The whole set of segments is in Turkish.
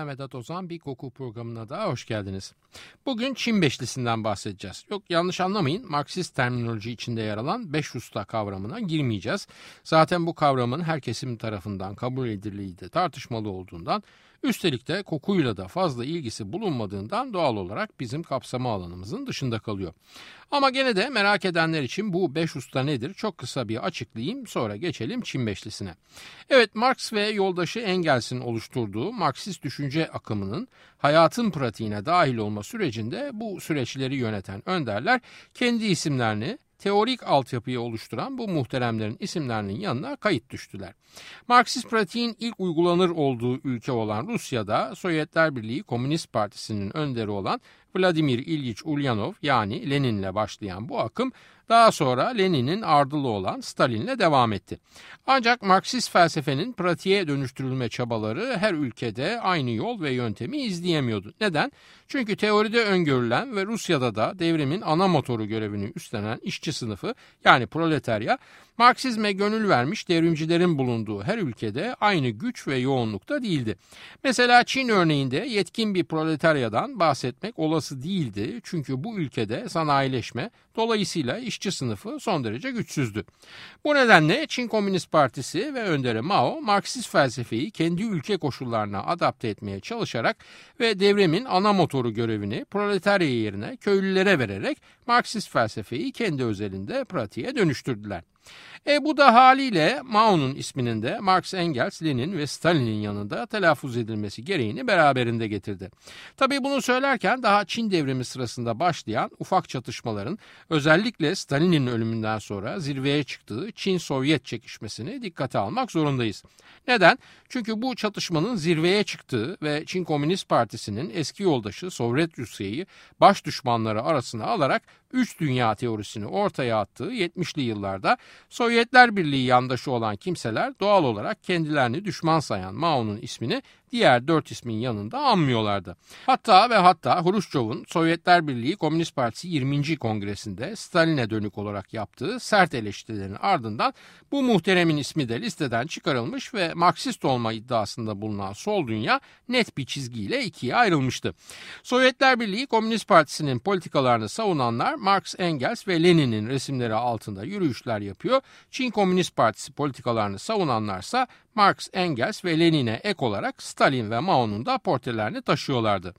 ben Vedat Ozan bir koku programına da hoş geldiniz. Bugün Çin beşlisinden bahsedeceğiz. Yok yanlış anlamayın Marksist terminoloji içinde yer alan beş usta kavramına girmeyeceğiz. Zaten bu kavramın her kesim tarafından kabul edildiği de tartışmalı olduğundan üstelik de kokuyla da fazla ilgisi bulunmadığından doğal olarak bizim kapsama alanımızın dışında kalıyor. Ama gene de merak edenler için bu beş usta nedir çok kısa bir açıklayayım sonra geçelim Çin beşlisine. Evet Marx ve yoldaşı Engels'in oluşturduğu Marksist düşünce akımının hayatın pratiğine dahil olma sürecinde bu süreçleri yöneten önderler kendi isimlerini teorik altyapıyı oluşturan bu muhteremlerin isimlerinin yanına kayıt düştüler. Marksist pratiğin ilk uygulanır olduğu ülke olan Rusya'da Sovyetler Birliği Komünist Partisi'nin önderi olan Vladimir İlyich Ulyanov yani Lenin'le başlayan bu akım daha sonra Lenin'in ardılı olan Stalin'le devam etti. Ancak Marksist felsefenin pratiğe dönüştürülme çabaları her ülkede aynı yol ve yöntemi izleyemiyordu. Neden? Çünkü teoride öngörülen ve Rusya'da da devrimin ana motoru görevini üstlenen işçi sınıfı yani proletarya Marksizme gönül vermiş devrimcilerin bulunduğu her ülkede aynı güç ve yoğunlukta değildi. Mesela Çin örneğinde yetkin bir proletaryadan bahsetmek olası değildi. Çünkü bu ülkede sanayileşme dolayısıyla işçi sınıfı son derece güçsüzdü. Bu nedenle Çin Komünist Partisi ve önderi Mao Marksist felsefeyi kendi ülke koşullarına adapte etmeye çalışarak ve devrimin ana motoru görevini proletarya yerine köylülere vererek Marksist felsefeyi kendi özelinde pratiğe dönüştürdüler. E bu da haliyle Mao'nun isminin de Marx, Engels, Lenin ve Stalin'in yanında telaffuz edilmesi gereğini beraberinde getirdi. Tabi bunu söylerken daha Çin devrimi sırasında başlayan ufak çatışmaların özellikle Stalin'in ölümünden sonra zirveye çıktığı Çin-Sovyet çekişmesini dikkate almak zorundayız. Neden? Çünkü bu çatışmanın zirveye çıktığı ve Çin Komünist Partisi'nin eski yoldaşı Sovyet Rusya'yı baş düşmanları arasına alarak üç dünya teorisini ortaya attığı 70'li yıllarda Sovyetler Birliği yandaşı olan kimseler doğal olarak kendilerini düşman sayan Mao'nun ismini diğer dört ismin yanında anmıyorlardı. Hatta ve hatta Hruşçov'un Sovyetler Birliği Komünist Partisi 20. Kongresinde Stalin'e dönük olarak yaptığı sert eleştirilerin ardından bu muhteremin ismi de listeden çıkarılmış ve Marksist olma iddiasında bulunan sol dünya net bir çizgiyle ikiye ayrılmıştı. Sovyetler Birliği Komünist Partisi'nin politikalarını savunanlar Marx, Engels ve Lenin'in resimleri altında yürüyüşler yapıyor. Çin Komünist Partisi politikalarını savunanlarsa Marx, Engels ve Lenin'e ek olarak Stalin ve Mao'nun da portrelerini taşıyorlardı.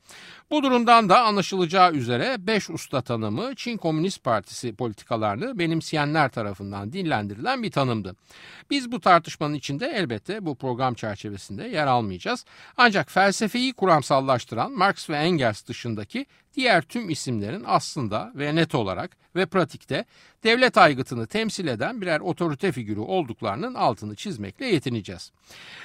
Bu durumdan da anlaşılacağı üzere 5 usta tanımı Çin Komünist Partisi politikalarını benimseyenler tarafından dillendirilen bir tanımdı. Biz bu tartışmanın içinde elbette bu program çerçevesinde yer almayacağız. Ancak felsefeyi kuramsallaştıran Marx ve Engels dışındaki diğer tüm isimlerin aslında ve net olarak ve pratikte devlet aygıtını temsil eden birer otorite figürü olduklarının altını çizmekle yetineceğiz.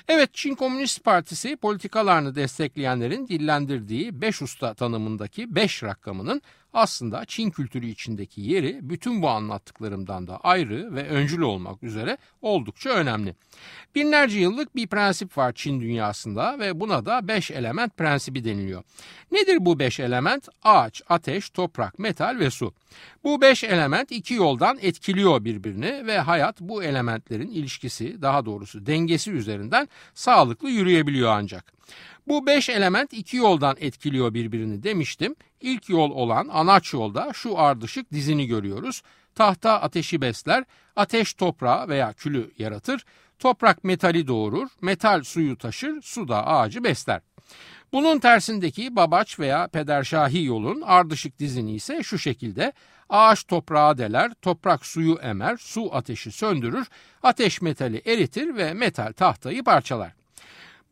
Evet Çin Komünist Partisi politikalarını destekleyenlerin dillendirdiği 5 usta tanımındaki 5 rakamının aslında Çin kültürü içindeki yeri bütün bu anlattıklarımdan da ayrı ve öncül olmak üzere oldukça önemli. Binlerce yıllık bir prensip var Çin dünyasında ve buna da beş element prensibi deniliyor. Nedir bu beş element? Ağaç, ateş, toprak, metal ve su. Bu beş element iki yoldan etkiliyor birbirini ve hayat bu elementlerin ilişkisi daha doğrusu dengesi üzerinden sağlıklı yürüyebiliyor ancak. Bu beş element iki yoldan etkiliyor birbirini demiştim. İlk yol olan anaç yolda şu ardışık dizini görüyoruz. Tahta ateşi besler, ateş toprağı veya külü yaratır, toprak metali doğurur, metal suyu taşır, su da ağacı besler. Bunun tersindeki babaç veya pederşahi yolun ardışık dizini ise şu şekilde ağaç toprağa deler, toprak suyu emer, su ateşi söndürür, ateş metali eritir ve metal tahtayı parçalar.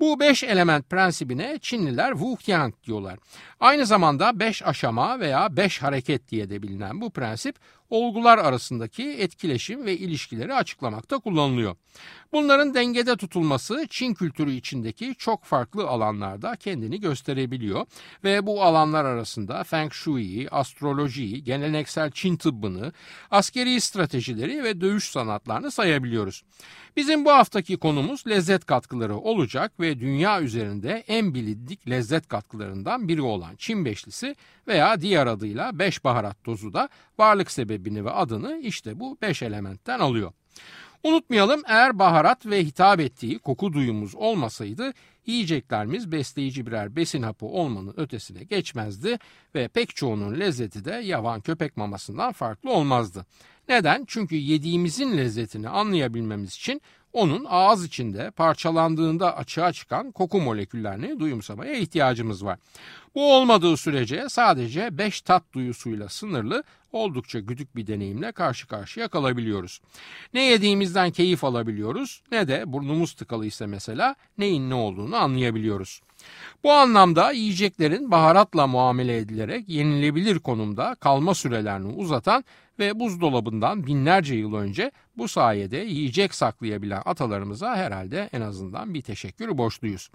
Bu beş element prensibine Çinliler Wuqiang diyorlar. Aynı zamanda beş aşama veya beş hareket diye de bilinen bu prensip olgular arasındaki etkileşim ve ilişkileri açıklamakta kullanılıyor. Bunların dengede tutulması Çin kültürü içindeki çok farklı alanlarda kendini gösterebiliyor ve bu alanlar arasında Feng Shui'yi, astrolojiyi, geleneksel Çin tıbbını, askeri stratejileri ve dövüş sanatlarını sayabiliyoruz. Bizim bu haftaki konumuz lezzet katkıları olacak ve dünya üzerinde en bilindik lezzet katkılarından biri olan Çin beşlisi veya diğer adıyla beş baharat tozu da varlık sebebini ve adını işte bu beş elementten alıyor. Unutmayalım eğer baharat ve hitap ettiği koku duyumuz olmasaydı yiyeceklerimiz besleyici birer besin hapı olmanın ötesine geçmezdi ve pek çoğunun lezzeti de yavan köpek mamasından farklı olmazdı. Neden? Çünkü yediğimizin lezzetini anlayabilmemiz için onun ağız içinde parçalandığında açığa çıkan koku moleküllerini duyumsamaya ihtiyacımız var. Bu olmadığı sürece sadece 5 tat duyusuyla sınırlı oldukça güdük bir deneyimle karşı karşıya kalabiliyoruz. Ne yediğimizden keyif alabiliyoruz ne de burnumuz tıkalıysa mesela neyin ne olduğunu anlayabiliyoruz. Bu anlamda yiyeceklerin baharatla muamele edilerek yenilebilir konumda kalma sürelerini uzatan ve buzdolabından binlerce yıl önce bu sayede yiyecek saklayabilen atalarımıza herhalde en azından bir teşekkür borçluyuz.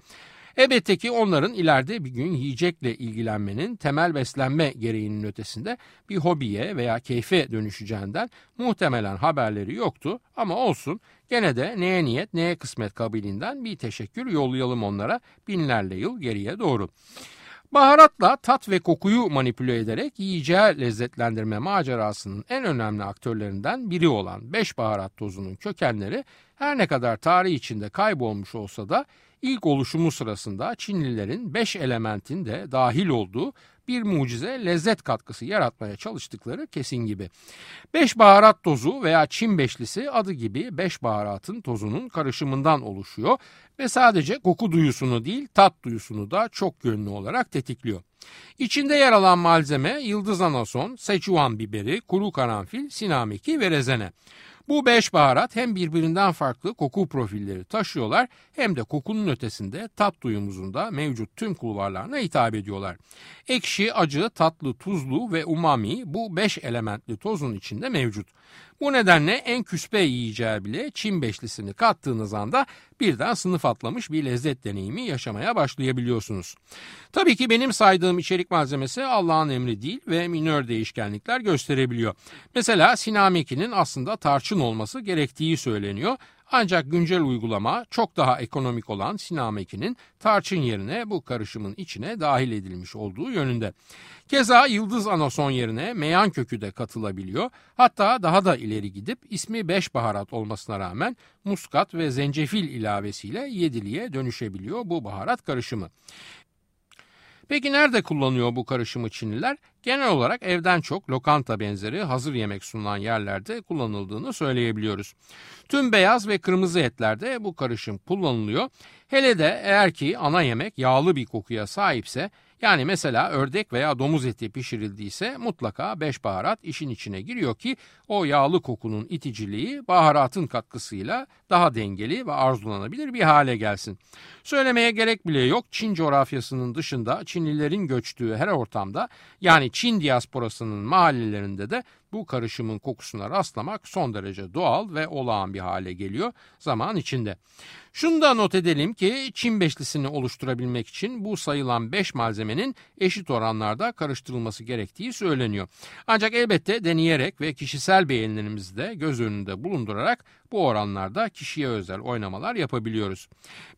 Elbette ki onların ileride bir gün yiyecekle ilgilenmenin temel beslenme gereğinin ötesinde bir hobiye veya keyfe dönüşeceğinden muhtemelen haberleri yoktu ama olsun gene de neye niyet neye kısmet kabiliğinden bir teşekkür yollayalım onlara binlerle yıl geriye doğru. Baharatla tat ve kokuyu manipüle ederek yiyeceği lezzetlendirme macerasının en önemli aktörlerinden biri olan 5 baharat tozunun kökenleri her ne kadar tarih içinde kaybolmuş olsa da ilk oluşumu sırasında Çinlilerin 5 elementin de dahil olduğu bir mucize lezzet katkısı yaratmaya çalıştıkları kesin gibi. Beş baharat tozu veya Çin beşlisi adı gibi beş baharatın tozunun karışımından oluşuyor ve sadece koku duyusunu değil tat duyusunu da çok yönlü olarak tetikliyor. İçinde yer alan malzeme yıldız anason, Szechuan biberi, kuru karanfil, sinameki ve rezene. Bu beş baharat hem birbirinden farklı koku profilleri taşıyorlar hem de kokunun ötesinde tat duyumuzun da mevcut tüm kulvarlarına hitap ediyorlar. Ekşi, acı, tatlı, tuzlu ve umami bu beş elementli tozun içinde mevcut. Bu nedenle en küspe yiyeceği bile Çin beşlisini kattığınız anda birden sınıf atlamış bir lezzet deneyimi yaşamaya başlayabiliyorsunuz. Tabii ki benim saydığım içerik malzemesi Allah'ın emri değil ve minör değişkenlikler gösterebiliyor. Mesela Sinamiki'nin aslında tarçın olması gerektiği söyleniyor ancak güncel uygulama çok daha ekonomik olan Sinameki'nin tarçın yerine bu karışımın içine dahil edilmiş olduğu yönünde. Keza yıldız anason yerine meyan kökü de katılabiliyor. Hatta daha da ileri gidip ismi beş baharat olmasına rağmen muskat ve zencefil ilavesiyle yediliğe dönüşebiliyor bu baharat karışımı. Peki nerede kullanıyor bu karışımı Çinliler? Genel olarak evden çok lokanta benzeri hazır yemek sunulan yerlerde kullanıldığını söyleyebiliyoruz. Tüm beyaz ve kırmızı etlerde bu karışım kullanılıyor. Hele de eğer ki ana yemek yağlı bir kokuya sahipse yani mesela ördek veya domuz eti pişirildiyse mutlaka beş baharat işin içine giriyor ki o yağlı kokunun iticiliği baharatın katkısıyla daha dengeli ve arzulanabilir bir hale gelsin. Söylemeye gerek bile yok Çin coğrafyasının dışında Çinlilerin göçtüğü her ortamda yani Çin diasporasının mahallelerinde de bu karışımın kokusuna rastlamak son derece doğal ve olağan bir hale geliyor zaman içinde. Şunu da not edelim ki Çin beşlisini oluşturabilmek için bu sayılan 5 malzemenin eşit oranlarda karıştırılması gerektiği söyleniyor. Ancak elbette deneyerek ve kişisel beğenilerimizi de göz önünde bulundurarak bu oranlarda kişiye özel oynamalar yapabiliyoruz.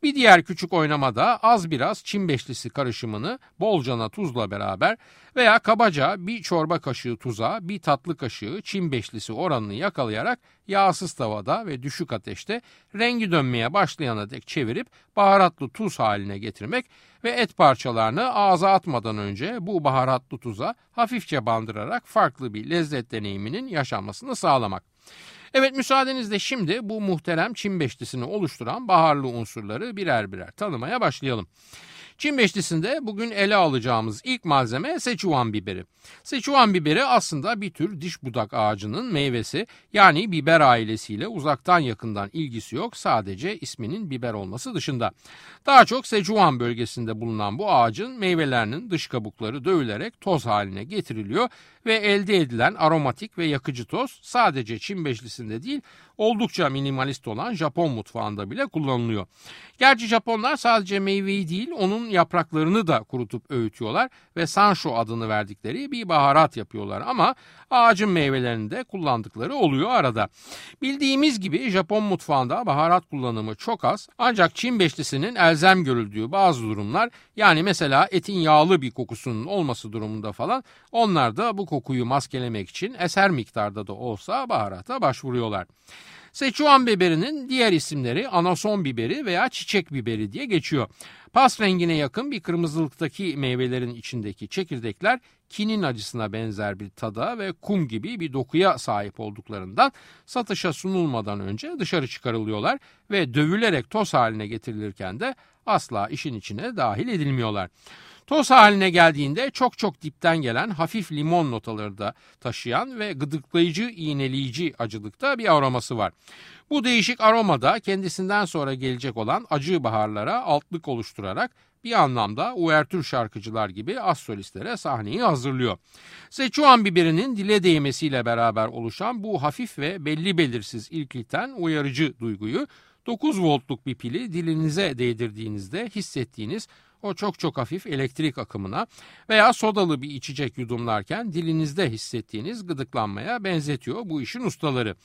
Bir diğer küçük oynamada az biraz Çin beşlisi karışımını bolcana tuzla beraber veya kabaca bir çorba kaşığı tuza bir tatlı kaşığı Çin beşlisi oranını yakalayarak yağsız tavada ve düşük ateşte rengi dönmeye başlayana dek çevirip baharatlı tuz haline getirmek ve et parçalarını ağza atmadan önce bu baharatlı tuza hafifçe bandırarak farklı bir lezzet deneyiminin yaşanmasını sağlamak. Evet müsaadenizle şimdi bu muhterem Çin beşlisini oluşturan baharlı unsurları birer birer tanımaya başlayalım. Çin beşlisinde bugün ele alacağımız ilk malzeme Sichuan biberi. Sichuan biberi aslında bir tür diş budak ağacının meyvesi yani biber ailesiyle uzaktan yakından ilgisi yok sadece isminin biber olması dışında. Daha çok Sichuan bölgesinde bulunan bu ağacın meyvelerinin dış kabukları dövülerek toz haline getiriliyor ve elde edilen aromatik ve yakıcı toz sadece Çin beşlisinde değil oldukça minimalist olan Japon mutfağında bile kullanılıyor. Gerçi Japonlar sadece meyveyi değil onun yapraklarını da kurutup öğütüyorlar ve sansho adını verdikleri bir baharat yapıyorlar ama ağacın meyvelerini de kullandıkları oluyor arada. Bildiğimiz gibi Japon mutfağında baharat kullanımı çok az ancak Çin beşlisinin elzem görüldüğü bazı durumlar yani mesela etin yağlı bir kokusunun olması durumunda falan onlar da bu kokuyu maskelemek için eser miktarda da olsa baharata başvuruyorlar. Seçuan biberinin diğer isimleri anason biberi veya çiçek biberi diye geçiyor. Pas rengine yakın bir kırmızılıktaki meyvelerin içindeki çekirdekler kinin acısına benzer bir tada ve kum gibi bir dokuya sahip olduklarından satışa sunulmadan önce dışarı çıkarılıyorlar ve dövülerek toz haline getirilirken de asla işin içine dahil edilmiyorlar. Toz haline geldiğinde çok çok dipten gelen hafif limon notaları da taşıyan ve gıdıklayıcı, iğneleyici acılıkta bir aroması var. Bu değişik aromada kendisinden sonra gelecek olan acı baharlara altlık oluşturarak bir anlamda uvertür şarkıcılar gibi az solistlere sahneyi hazırlıyor. Seçuan biberinin dile değmesiyle beraber oluşan bu hafif ve belli belirsiz ilkliten uyarıcı duyguyu 9 voltluk bir pili dilinize değdirdiğinizde hissettiğiniz o çok çok hafif elektrik akımına veya sodalı bir içecek yudumlarken dilinizde hissettiğiniz gıdıklanmaya benzetiyor bu işin ustaları.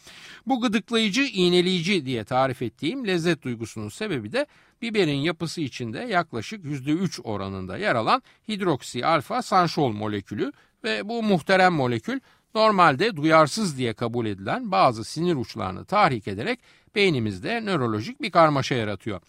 Bu gıdıklayıcı, iğneleyici diye tarif ettiğim lezzet duygusunun sebebi de biberin yapısı içinde yaklaşık %3 oranında yer alan hidroksi alfa sanşol molekülü ve bu muhterem molekül normalde duyarsız diye kabul edilen bazı sinir uçlarını tahrik ederek beynimizde nörolojik bir karmaşa yaratıyor.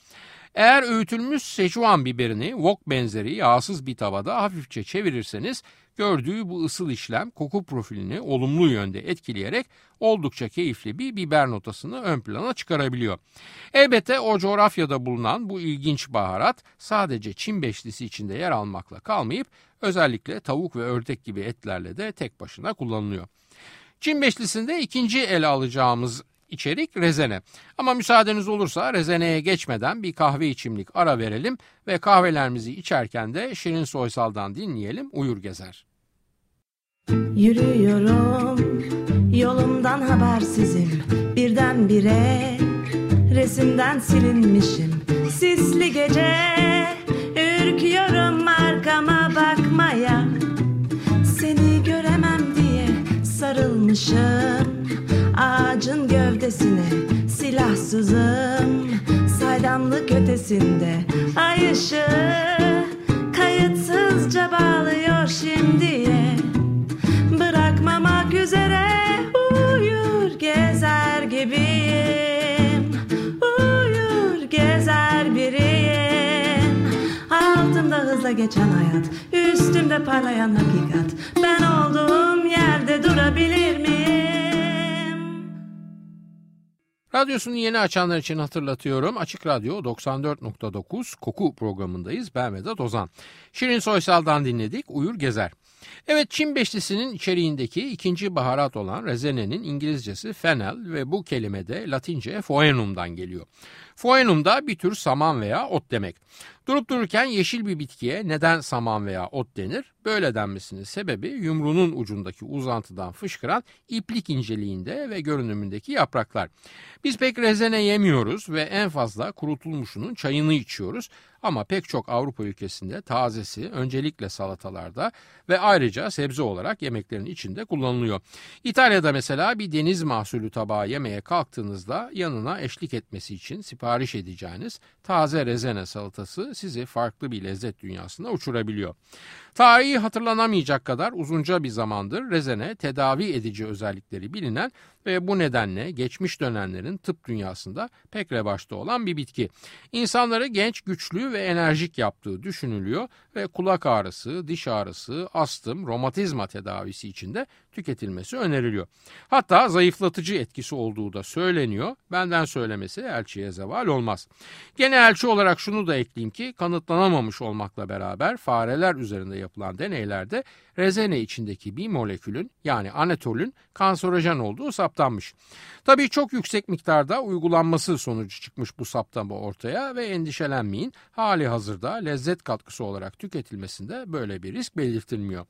Eğer öğütülmüş Szechuan biberini wok benzeri yağsız bir tavada hafifçe çevirirseniz gördüğü bu ısıl işlem koku profilini olumlu yönde etkileyerek oldukça keyifli bir biber notasını ön plana çıkarabiliyor. Elbette o coğrafyada bulunan bu ilginç baharat sadece Çin beşlisi içinde yer almakla kalmayıp özellikle tavuk ve ördek gibi etlerle de tek başına kullanılıyor. Çin beşlisinde ikinci ele alacağımız içerik rezene. Ama müsaadeniz olursa rezeneye geçmeden bir kahve içimlik ara verelim ve kahvelerimizi içerken de Şirin Soysal'dan dinleyelim Uyur Gezer. Yürüyorum yolumdan habersizim birdenbire resimden silinmişim sisli gece ürküyorum arkama bakmaya seni göremem diye sarılmışım gövdesine silahsızım saydamlık ötesinde. Ay ışığı kayıtsızca bağlıyor şimdiye. Bırakmamak üzere uyur gezer gibiyim. Uyur gezer biriyim. Altımda hızla geçen hayat üstümde parlayan hakikat. Ben olduğum yerde durabilir miyim Radyosunu yeni açanlar için hatırlatıyorum. Açık Radyo 94.9 Koku programındayız. Ben Vedat Ozan. Şirin Soysal'dan dinledik. Uyur Gezer. Evet Çin beşlisinin içeriğindeki ikinci baharat olan rezenenin İngilizcesi fennel ve bu kelime de Latince foenum'dan geliyor. Foenum da bir tür saman veya ot demek. Durup dururken yeşil bir bitkiye neden saman veya ot denir? Böyle denmesinin sebebi yumruğunun ucundaki uzantıdan fışkıran iplik inceliğinde ve görünümündeki yapraklar. Biz pek rezene yemiyoruz ve en fazla kurutulmuşunun çayını içiyoruz. Ama pek çok Avrupa ülkesinde tazesi öncelikle salatalarda ve ayrıca sebze olarak yemeklerin içinde kullanılıyor. İtalya'da mesela bir deniz mahsulü tabağı yemeye kalktığınızda yanına eşlik etmesi için sipariş edeceğiniz taze rezene salatası sizi farklı bir lezzet dünyasına uçurabiliyor. Tarihi hatırlanamayacak kadar uzunca bir zamandır rezene tedavi edici özellikleri bilinen ve bu nedenle geçmiş dönemlerin tıp dünyasında pek revaçta olan bir bitki. İnsanları genç, güçlü ve enerjik yaptığı düşünülüyor ve kulak ağrısı, diş ağrısı, astım, romatizma tedavisi için de tüketilmesi öneriliyor. Hatta zayıflatıcı etkisi olduğu da söyleniyor. Benden söylemesi elçiye zeval olmaz. Gene elçi olarak şunu da ekleyeyim ki kanıtlanamamış olmakla beraber fareler üzerinde yapılan deneylerde rezene içindeki bir molekülün yani anetolün kanserojen olduğu saptanmış. Tabii çok yüksek miktarda uygulanması sonucu çıkmış bu saptama ortaya ve endişelenmeyin hali hazırda lezzet katkısı olarak tüketilmesinde böyle bir risk belirtilmiyor.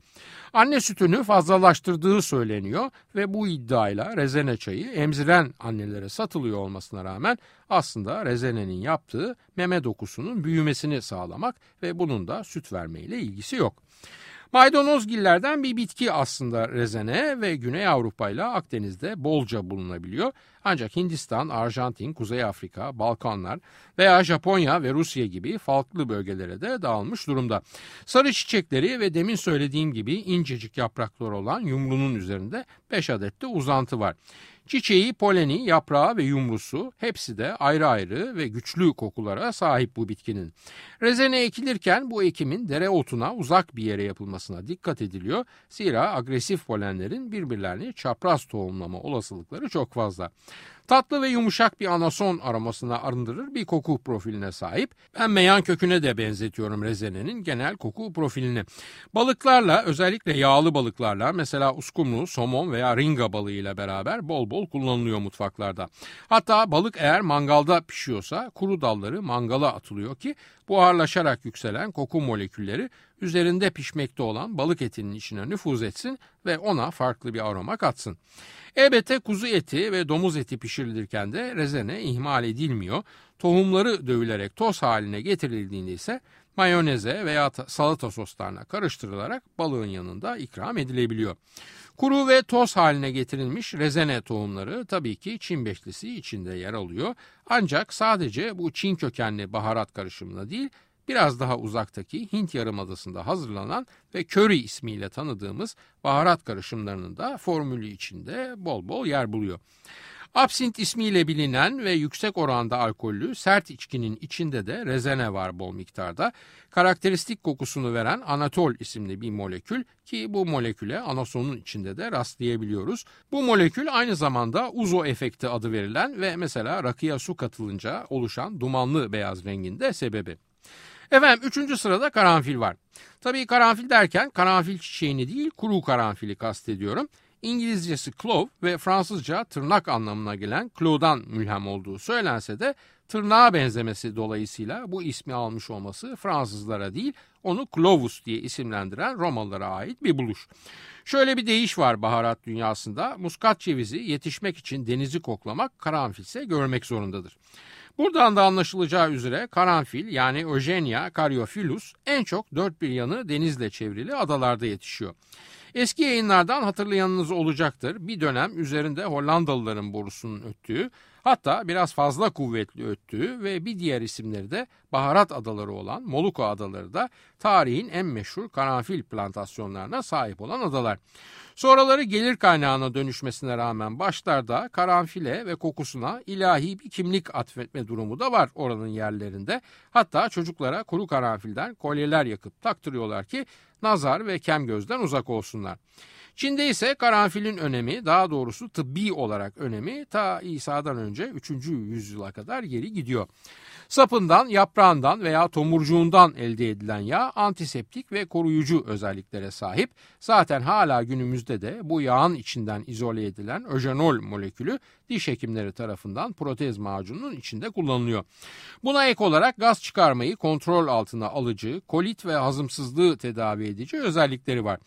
Anne sütünü fazlalaştırdığı söyleniyor ve bu iddiayla rezene çayı emziren annelere satılıyor olmasına rağmen aslında rezenenin yaptığı meme dokusunun büyümesini sağlamak ve bunun da süt vermeyle ilgisi yok. Maydanozgillerden bir bitki aslında rezene ve Güney Avrupa ile Akdeniz'de bolca bulunabiliyor. Ancak Hindistan, Arjantin, Kuzey Afrika, Balkanlar veya Japonya ve Rusya gibi farklı bölgelere de dağılmış durumda. Sarı çiçekleri ve demin söylediğim gibi incecik yaprakları olan yumrunun üzerinde 5 adet de uzantı var. Çiçeği, poleni, yaprağı ve yumrusu hepsi de ayrı ayrı ve güçlü kokulara sahip bu bitkinin. Rezene ekilirken bu ekimin dereotuna uzak bir yere yapılmasına dikkat ediliyor. Zira agresif polenlerin birbirlerini çapraz tohumlama olasılıkları çok fazla. Tatlı ve yumuşak bir anason aromasına arındırır bir koku profiline sahip. Ben meyan köküne de benzetiyorum rezenenin genel koku profilini. Balıklarla özellikle yağlı balıklarla mesela uskumru, somon veya ringa balığıyla beraber bol bol kullanılıyor mutfaklarda. Hatta balık eğer mangalda pişiyorsa kuru dalları mangala atılıyor ki buharlaşarak yükselen koku molekülleri üzerinde pişmekte olan balık etinin içine nüfuz etsin ve ona farklı bir aroma katsın. Elbette kuzu eti ve domuz eti pişirilirken de rezene ihmal edilmiyor. Tohumları dövülerek toz haline getirildiğinde ise mayoneze veya salata soslarına karıştırılarak balığın yanında ikram edilebiliyor. Kuru ve toz haline getirilmiş rezene tohumları tabii ki Çin beşlisi içinde yer alıyor. Ancak sadece bu Çin kökenli baharat karışımına değil, biraz daha uzaktaki Hint Yarımadası'nda hazırlanan ve köri ismiyle tanıdığımız baharat karışımlarının da formülü içinde bol bol yer buluyor. Absint ismiyle bilinen ve yüksek oranda alkollü sert içkinin içinde de rezene var bol miktarda. Karakteristik kokusunu veren anatol isimli bir molekül ki bu moleküle anasonun içinde de rastlayabiliyoruz. Bu molekül aynı zamanda uzo efekti adı verilen ve mesela rakıya su katılınca oluşan dumanlı beyaz renginde sebebi. Efendim üçüncü sırada karanfil var. Tabii karanfil derken karanfil çiçeğini değil kuru karanfili kastediyorum. İngilizcesi clove ve Fransızca tırnak anlamına gelen clove'dan mülhem olduğu söylense de tırnağa benzemesi dolayısıyla bu ismi almış olması Fransızlara değil onu Clovus diye isimlendiren Romalılara ait bir buluş. Şöyle bir deyiş var baharat dünyasında muskat cevizi yetişmek için denizi koklamak karanfilse görmek zorundadır. Buradan da anlaşılacağı üzere karanfil yani Eugenia caryophyllus en çok dört bir yanı denizle çevrili adalarda yetişiyor. Eski yayınlardan hatırlayanınız olacaktır. Bir dönem üzerinde Hollandalıların borusunun öttüğü, hatta biraz fazla kuvvetli öttüğü ve bir diğer isimleri de baharat adaları olan Moluko adaları da tarihin en meşhur karanfil plantasyonlarına sahip olan adalar. Sonraları gelir kaynağına dönüşmesine rağmen başlarda karanfile ve kokusuna ilahi bir kimlik atfetme durumu da var oranın yerlerinde. Hatta çocuklara kuru karanfilden kolyeler yakıp taktırıyorlar ki nazar ve kem gözden uzak olsunlar. Çin'de ise karanfilin önemi daha doğrusu tıbbi olarak önemi ta İsa'dan önce 3. yüzyıla kadar geri gidiyor. Sapından, yaprağından veya tomurcuğundan elde edilen yağ antiseptik ve koruyucu özelliklere sahip. Zaten hala günümüzde de bu yağın içinden izole edilen öjenol molekülü diş hekimleri tarafından protez macununun içinde kullanılıyor. Buna ek olarak gaz çıkarmayı kontrol altına alıcı, kolit ve hazımsızlığı tedavi edici özellikleri var.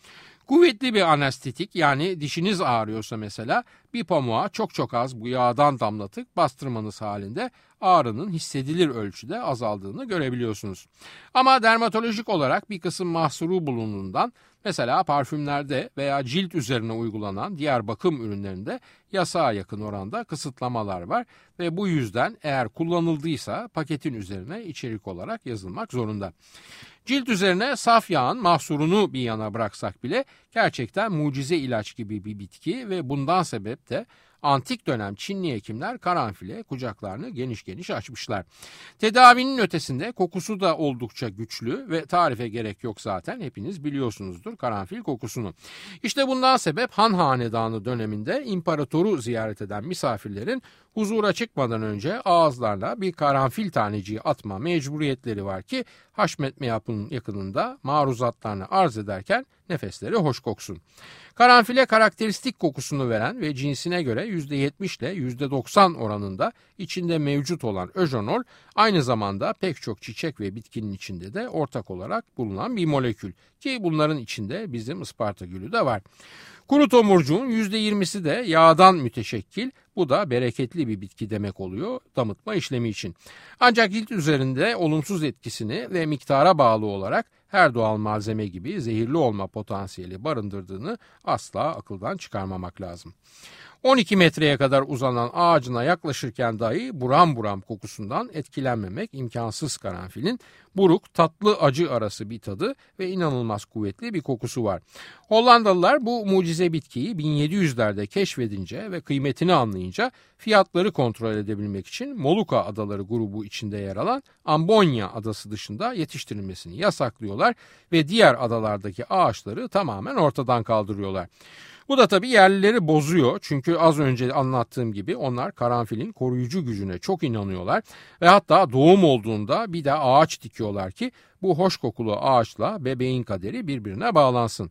Kuvvetli bir anestetik yani dişiniz ağrıyorsa mesela bir pamuğa çok çok az bu yağdan damlatıp bastırmanız halinde ağrının hissedilir ölçüde azaldığını görebiliyorsunuz. Ama dermatolojik olarak bir kısım mahsuru bulunduğundan mesela parfümlerde veya cilt üzerine uygulanan diğer bakım ürünlerinde yasağa yakın oranda kısıtlamalar var ve bu yüzden eğer kullanıldıysa paketin üzerine içerik olarak yazılmak zorunda. Cilt üzerine saf yağın mahsurunu bir yana bıraksak bile gerçekten mucize ilaç gibi bir bitki ve bundan sebep de antik dönem Çinli hekimler karanfile kucaklarını geniş geniş açmışlar. Tedavinin ötesinde kokusu da oldukça güçlü ve tarife gerek yok zaten hepiniz biliyorsunuzdur karanfil kokusunu. İşte bundan sebep Han Hanedanı döneminde imparatoru ziyaret eden misafirlerin huzura çıkmadan önce ağızlarına bir karanfil taneciği atma mecburiyetleri var ki Haşmet Meyap'ın yakınında maruzatlarını arz ederken nefesleri hoş koksun. Karanfile karakteristik kokusunu veren ve cinsine göre %70 ile %90 oranında içinde mevcut olan öjonol aynı zamanda pek çok çiçek ve bitkinin içinde de ortak olarak bulunan bir molekül ki bunların içinde bizim Isparta gülü de var. Kuru tomurcuğun %20'si de yağdan müteşekkil. Bu da bereketli bir bitki demek oluyor damıtma işlemi için. Ancak cilt üzerinde olumsuz etkisini ve miktara bağlı olarak her doğal malzeme gibi zehirli olma potansiyeli barındırdığını asla akıldan çıkarmamak lazım. 12 metreye kadar uzanan ağacına yaklaşırken dahi buram buram kokusundan etkilenmemek imkansız karanfilin buruk, tatlı, acı arası bir tadı ve inanılmaz kuvvetli bir kokusu var. Hollandalılar bu mucize bitkiyi 1700'lerde keşfedince ve kıymetini anlayınca fiyatları kontrol edebilmek için Moluka Adaları grubu içinde yer alan Ambonya adası dışında yetiştirilmesini yasaklıyorlar ve diğer adalardaki ağaçları tamamen ortadan kaldırıyorlar. Bu da tabii yerlileri bozuyor. Çünkü az önce anlattığım gibi onlar karanfilin koruyucu gücüne çok inanıyorlar. Ve hatta doğum olduğunda bir de ağaç dikiyorlar ki bu hoş kokulu ağaçla bebeğin kaderi birbirine bağlansın.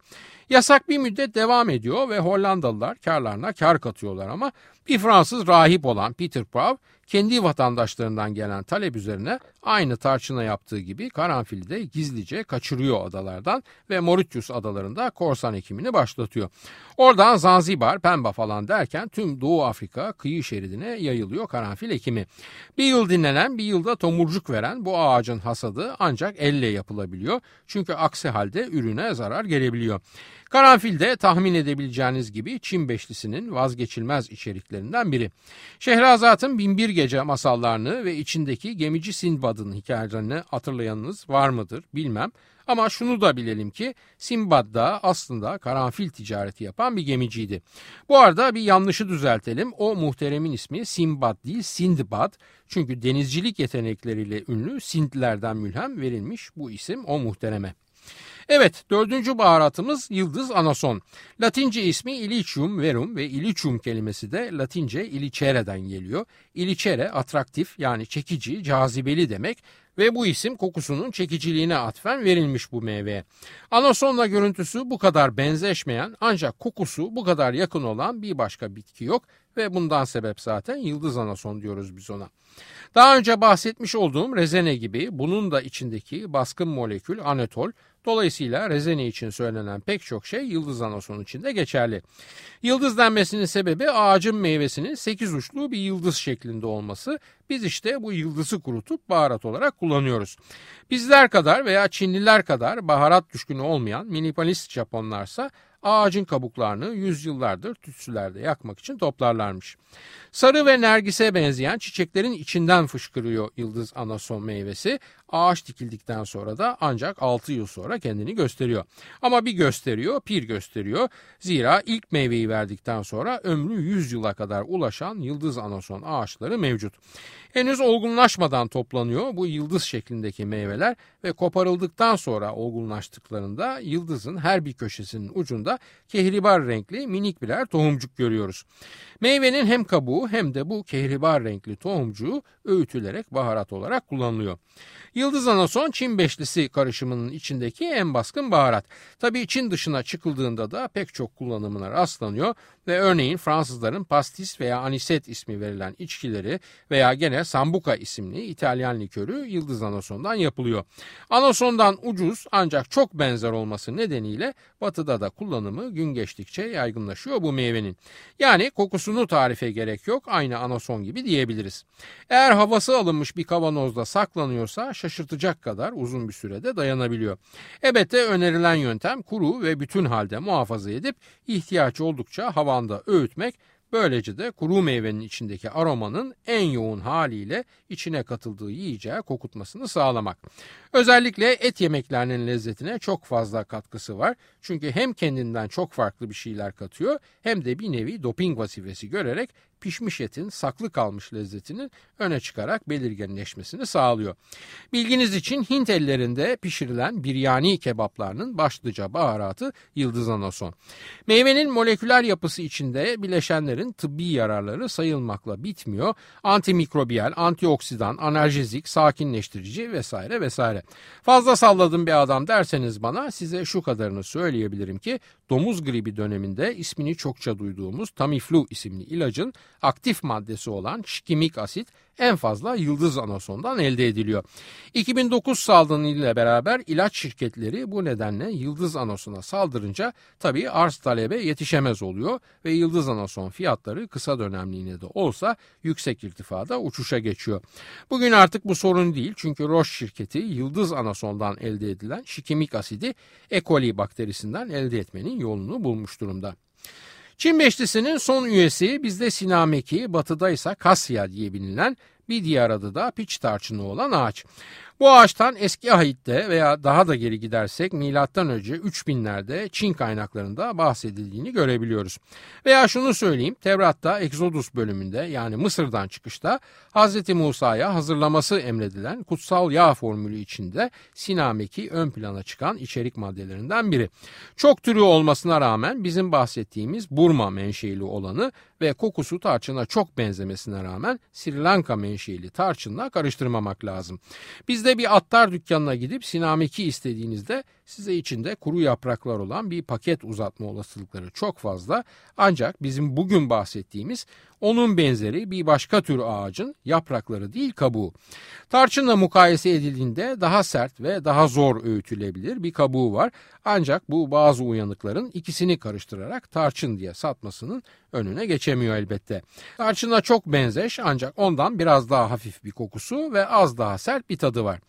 Yasak bir müddet devam ediyor ve Hollandalılar karlarına kar katıyorlar ama bir Fransız rahip olan Peter Prav kendi vatandaşlarından gelen talep üzerine aynı tarçına yaptığı gibi karanfili de gizlice kaçırıyor adalardan ve Mauritius adalarında korsan ekimini başlatıyor. Oradan Zanzibar, Pemba falan derken tüm Doğu Afrika kıyı şeridine yayılıyor karanfil ekimi. Bir yıl dinlenen bir yılda tomurcuk veren bu ağacın hasadı ancak elle yapılabiliyor. Çünkü aksi halde ürüne zarar gelebiliyor. Karanfil de tahmin edebileceğiniz gibi Çin beşlisinin vazgeçilmez içeriklerinden biri. Şehrazat'ın Binbir Gece masallarını ve içindeki gemici Sinbad'ın hikayelerini hatırlayanınız var mıdır bilmem. Ama şunu da bilelim ki Simbad da aslında karanfil ticareti yapan bir gemiciydi. Bu arada bir yanlışı düzeltelim. O muhteremin ismi Simbad değil Sindbad. Çünkü denizcilik yetenekleriyle ünlü Sindlerden mülhem verilmiş bu isim o muhtereme. Evet dördüncü baharatımız yıldız anason. Latince ismi ilicium verum ve ilicium kelimesi de Latince ilicere'den geliyor. Ilicere atraktif yani çekici, cazibeli demek ve bu isim kokusunun çekiciliğine atfen verilmiş bu meyveye. Anasonla görüntüsü bu kadar benzeşmeyen ancak kokusu bu kadar yakın olan bir başka bitki yok ve bundan sebep zaten yıldız anason diyoruz biz ona. Daha önce bahsetmiş olduğum rezene gibi bunun da içindeki baskın molekül anetol Dolayısıyla rezene için söylenen pek çok şey yıldız anasonu için de geçerli. Yıldız denmesinin sebebi ağacın meyvesinin 8 uçlu bir yıldız şeklinde olması. Biz işte bu yıldızı kurutup baharat olarak kullanıyoruz. Bizler kadar veya Çinliler kadar baharat düşkünü olmayan minimalist Japonlarsa ağacın kabuklarını yüzyıllardır tütsülerde yakmak için toplarlarmış. Sarı ve nergise benzeyen çiçeklerin içinden fışkırıyor yıldız anason meyvesi. Ağaç dikildikten sonra da ancak 6 yıl sonra kendini gösteriyor. Ama bir gösteriyor, pir gösteriyor. Zira ilk meyveyi verdikten sonra ömrü 100 yıla kadar ulaşan yıldız anason ağaçları mevcut. Henüz olgunlaşmadan toplanıyor bu yıldız şeklindeki meyveler ve koparıldıktan sonra olgunlaştıklarında yıldızın her bir köşesinin ucunda kehribar renkli minik birer tohumcuk görüyoruz. Meyvenin hem kabuğu hem de bu kehribar renkli tohumcuğu öğütülerek baharat olarak kullanılıyor. Yıldız anason Çin beşlisi karışımının içindeki en baskın baharat. Tabii Çin dışına çıkıldığında da pek çok kullanımına rastlanıyor ve örneğin Fransızların pastis veya aniset ismi verilen içkileri veya gene sambuca isimli İtalyan likörü yıldız anasondan yapılıyor. Anasondan ucuz ancak çok benzer olması nedeniyle batıda da kullanımı gün geçtikçe yaygınlaşıyor bu meyvenin. Yani kokusunu tarife gerek yok aynı anason gibi diyebiliriz. Eğer havası alınmış bir kavanozda saklanıyorsa şaşırtacak kadar uzun bir sürede dayanabiliyor. Elbette önerilen yöntem kuru ve bütün halde muhafaza edip ihtiyaç oldukça havanda öğütmek Böylece de kuru meyvenin içindeki aromanın en yoğun haliyle içine katıldığı yiyeceği kokutmasını sağlamak. Özellikle et yemeklerinin lezzetine çok fazla katkısı var. Çünkü hem kendinden çok farklı bir şeyler katıyor hem de bir nevi doping vazifesi görerek pişmiş etin saklı kalmış lezzetinin öne çıkarak belirginleşmesini sağlıyor. Bilginiz için Hint ellerinde pişirilen biryani kebaplarının başlıca baharatı yıldız anason. Meyvenin moleküler yapısı içinde bileşenlerin tıbbi yararları sayılmakla bitmiyor. Antimikrobiyal, antioksidan, analjezik, sakinleştirici vesaire vesaire. Fazla salladım bir adam derseniz bana size şu kadarını söyleyebilirim ki domuz gribi döneminde ismini çokça duyduğumuz Tamiflu isimli ilacın aktif maddesi olan şikimik asit en fazla yıldız anasondan elde ediliyor. 2009 salgını ile beraber ilaç şirketleri bu nedenle yıldız anasona saldırınca tabii arz talebe yetişemez oluyor ve yıldız anason fiyatları kısa dönemliğine de olsa yüksek irtifada uçuşa geçiyor. Bugün artık bu sorun değil çünkü Roche şirketi yıldız anasondan elde edilen şikimik asidi E. coli bakterisinden elde etmenin yolunu bulmuş durumda. Çin beşlisinin son üyesi bizde sinameki, batıda ise kasya diye bilinen bir diğer adı da piç tarçını olan ağaç. Bu ağaçtan eski ahitte veya daha da geri gidersek milattan önce 3000'lerde Çin kaynaklarında bahsedildiğini görebiliyoruz. Veya şunu söyleyeyim Tevrat'ta Exodus bölümünde yani Mısır'dan çıkışta Hz. Musa'ya hazırlaması emredilen kutsal yağ formülü içinde sinameki ön plana çıkan içerik maddelerinden biri. Çok türü olmasına rağmen bizim bahsettiğimiz Burma menşeili olanı ve kokusu tarçına çok benzemesine rağmen Sri Lanka menşeili tarçınla karıştırmamak lazım. Bizde bir attar dükkanına gidip sinameki istediğinizde size içinde kuru yapraklar olan bir paket uzatma olasılıkları çok fazla. Ancak bizim bugün bahsettiğimiz onun benzeri bir başka tür ağacın yaprakları değil kabuğu. Tarçınla mukayese edildiğinde daha sert ve daha zor öğütülebilir bir kabuğu var. Ancak bu bazı uyanıkların ikisini karıştırarak tarçın diye satmasının önüne geçemiyor elbette. Tarçına çok benzeş ancak ondan biraz daha hafif bir kokusu ve az daha sert bir tadı var.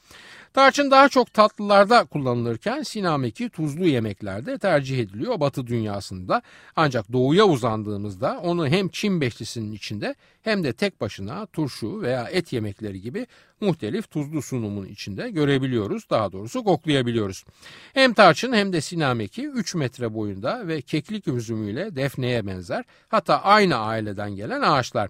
Tarçın daha çok tatlılarda kullanılırken sinameki tuzlu yemeklerde tercih ediliyor batı dünyasında. Ancak doğuya uzandığımızda onu hem Çin beşlisinin içinde hem de tek başına turşu veya et yemekleri gibi muhtelif tuzlu sunumun içinde görebiliyoruz. Daha doğrusu koklayabiliyoruz. Hem tarçın hem de sinameki 3 metre boyunda ve keklik üzümüyle defneye benzer. Hatta aynı aileden gelen ağaçlar.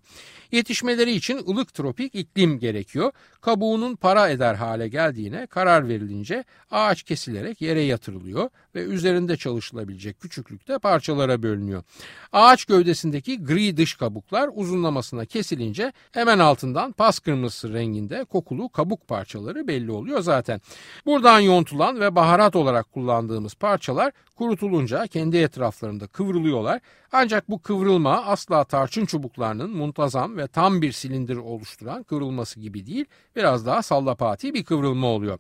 Yetişmeleri için ılık tropik iklim gerekiyor. Kabuğunun para eder hale geldiğine karar verilince ağaç kesilerek yere yatırılıyor ve üzerinde çalışılabilecek küçüklükte parçalara bölünüyor. Ağaç gövdesindeki gri dış kabuklar uzunlamasına kesilince hemen altından pas kırmızısı renginde kokulu kabuk parçaları belli oluyor zaten. Buradan yontulan ve baharat olarak kullandığımız parçalar kurutulunca kendi etraflarında kıvrılıyorlar. Ancak bu kıvrılma asla tarçın çubuklarının muntazam ve tam bir silindir oluşturan kıvrılması gibi değil, biraz daha sallapati bir kıvrılma oluyor.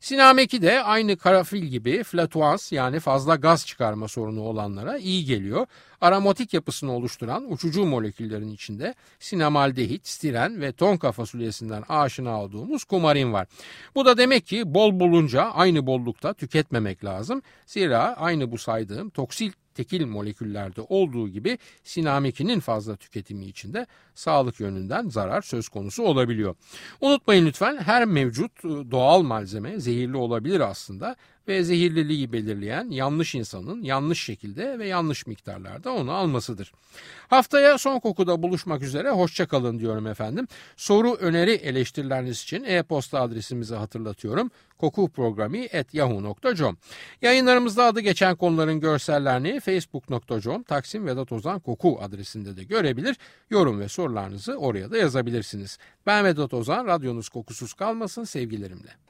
Sinameki de aynı karafil gibi flatuans yani fazla gaz çıkarma sorunu olanlara iyi geliyor. Aromatik yapısını oluşturan uçucu moleküllerin içinde sinamaldehit, stiren ve tonka fasulyesinden aşina olduğumuz kumarin var. Bu da demek ki bol bulunca aynı bollukta tüketmemek lazım. Zira aynı bu saydığım toksil tekil moleküllerde olduğu gibi sinamekinin fazla tüketimi içinde sağlık yönünden zarar söz konusu olabiliyor. Unutmayın lütfen her mevcut ıı, doğal malzeme zehirli olabilir aslında ve zehirliliği belirleyen yanlış insanın yanlış şekilde ve yanlış miktarlarda onu almasıdır. Haftaya son kokuda buluşmak üzere hoşçakalın diyorum efendim. Soru, öneri, eleştirileriniz için e-posta adresimizi hatırlatıyorum. kokuprogrami.yahoo.com Yayınlarımızda adı geçen konuların görsellerini facebook.com Taksim Vedat Ozan Koku adresinde de görebilir. Yorum ve sorularınızı oraya da yazabilirsiniz. Ben Vedat Ozan, radyonuz kokusuz kalmasın sevgilerimle.